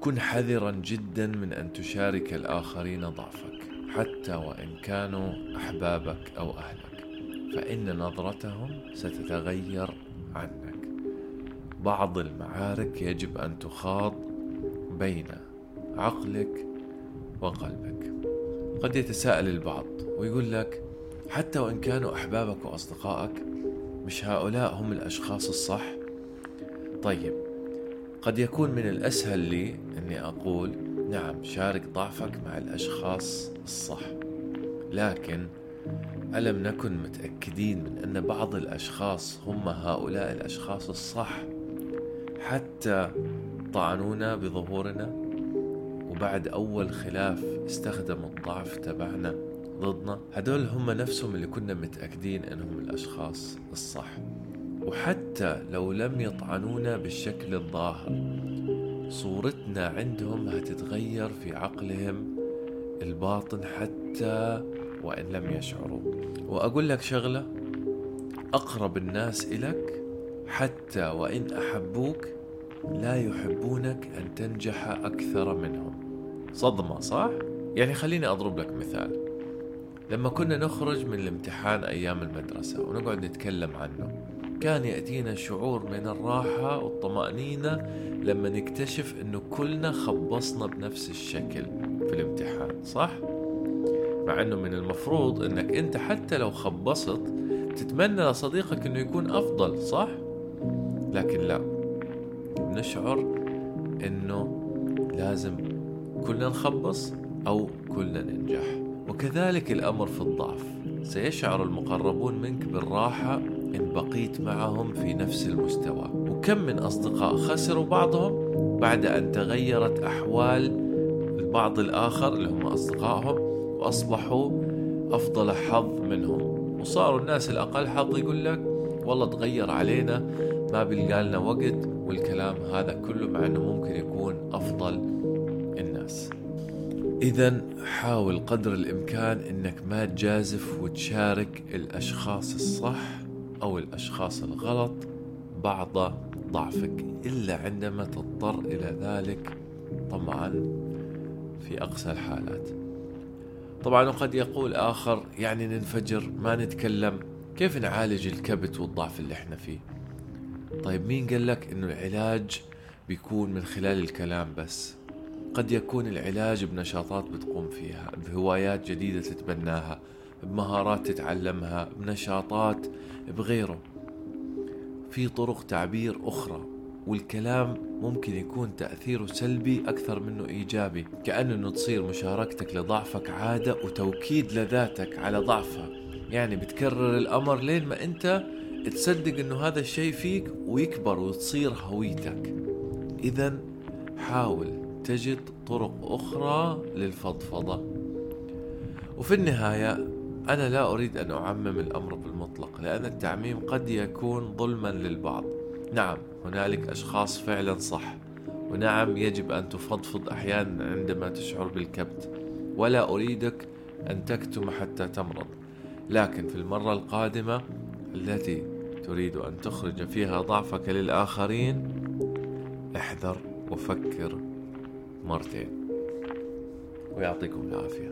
كن حذرا جدا من أن تشارك الآخرين ضعفك حتى وإن كانوا أحبابك أو أهلك. فإن نظرتهم ستتغير عنك. بعض المعارك يجب أن تخاض بين عقلك وقلبك. قد يتساءل البعض ويقول لك حتى وإن كانوا أحبابك وأصدقائك مش هؤلاء هم الأشخاص الصح؟ طيب قد يكون من الأسهل لي أني أقول نعم شارك ضعفك مع الأشخاص الصح. لكن ألم نكن متأكدين من أن بعض الأشخاص هم هؤلاء الأشخاص الصح حتى طعنونا بظهورنا؟ وبعد أول خلاف استخدموا الضعف تبعنا ضدنا؟ هدول هم نفسهم اللي كنا متأكدين أنهم الأشخاص الصح. وحتى لو لم يطعنونا بالشكل الظاهر صورتنا عندهم هتتغير في عقلهم الباطن حتى وإن لم يشعروا. وأقول لك شغلة أقرب الناس إلك حتى وإن أحبوك لا يحبونك أن تنجح أكثر منهم. صدمة صح؟ يعني خليني أضرب لك مثال. لما كنا نخرج من الامتحان أيام المدرسة ونقعد نتكلم عنه كان يأتينا شعور من الراحة والطمأنينة لما نكتشف أنه كلنا خبصنا بنفس الشكل في الامتحان صح؟ مع أنه من المفروض أنك أنت حتى لو خبصت تتمنى لصديقك أنه يكون أفضل صح؟ لكن لا نشعر أنه لازم كلنا نخبص أو كلنا ننجح وكذلك الأمر في الضعف سيشعر المقربون منك بالراحة إن بقيت معهم في نفس المستوى. وكم من أصدقاء خسروا بعضهم بعد أن تغيرت أحوال البعض الآخر اللي هم أصدقائهم وأصبحوا أفضل حظ منهم. وصاروا الناس الأقل حظ يقول لك والله تغير علينا ما بلقالنا وقت. والكلام هذا كله مع أنه ممكن يكون أفضل الناس. إذا حاول قدر الإمكان إنك ما تجازف وتشارك الأشخاص الصح. أو الأشخاص الغلط بعض ضعفك. إلا عندما تضطر إلى ذلك طبعا في أقصى الحالات. طبعا وقد يقول آخر يعني ننفجر ما نتكلم. كيف نعالج الكبت والضعف اللي إحنا فيه؟ طيب مين قال لك إنه العلاج بيكون من خلال الكلام بس؟ قد يكون العلاج بنشاطات بتقوم فيها بهوايات جديدة تتبناها بمهارات تتعلمها بنشاطات بغيره. في طرق تعبير أخرى والكلام ممكن يكون تأثيره سلبي أكثر منه إيجابي. كأنه تصير مشاركتك لضعفك عادة وتوكيد لذاتك على ضعفها. يعني بتكرر الأمر لين ما أنت تصدق أنه هذا الشيء فيك ويكبر وتصير هويتك. إذا حاول تجد طرق أخرى للفضفضة. وفي النهاية أنا لا أريد أن أعمم الأمر بالمطلق لأن التعميم قد يكون ظلما للبعض. نعم هنالك أشخاص فعلا صح. ونعم يجب أن تفضفض أحيانا عندما تشعر بالكبت. ولا أريدك أن تكتم حتى تمرض. لكن في المرة القادمة التي تريد أن تخرج فيها ضعفك للآخرين احذر وفكر مرتين. ويعطيكم العافية.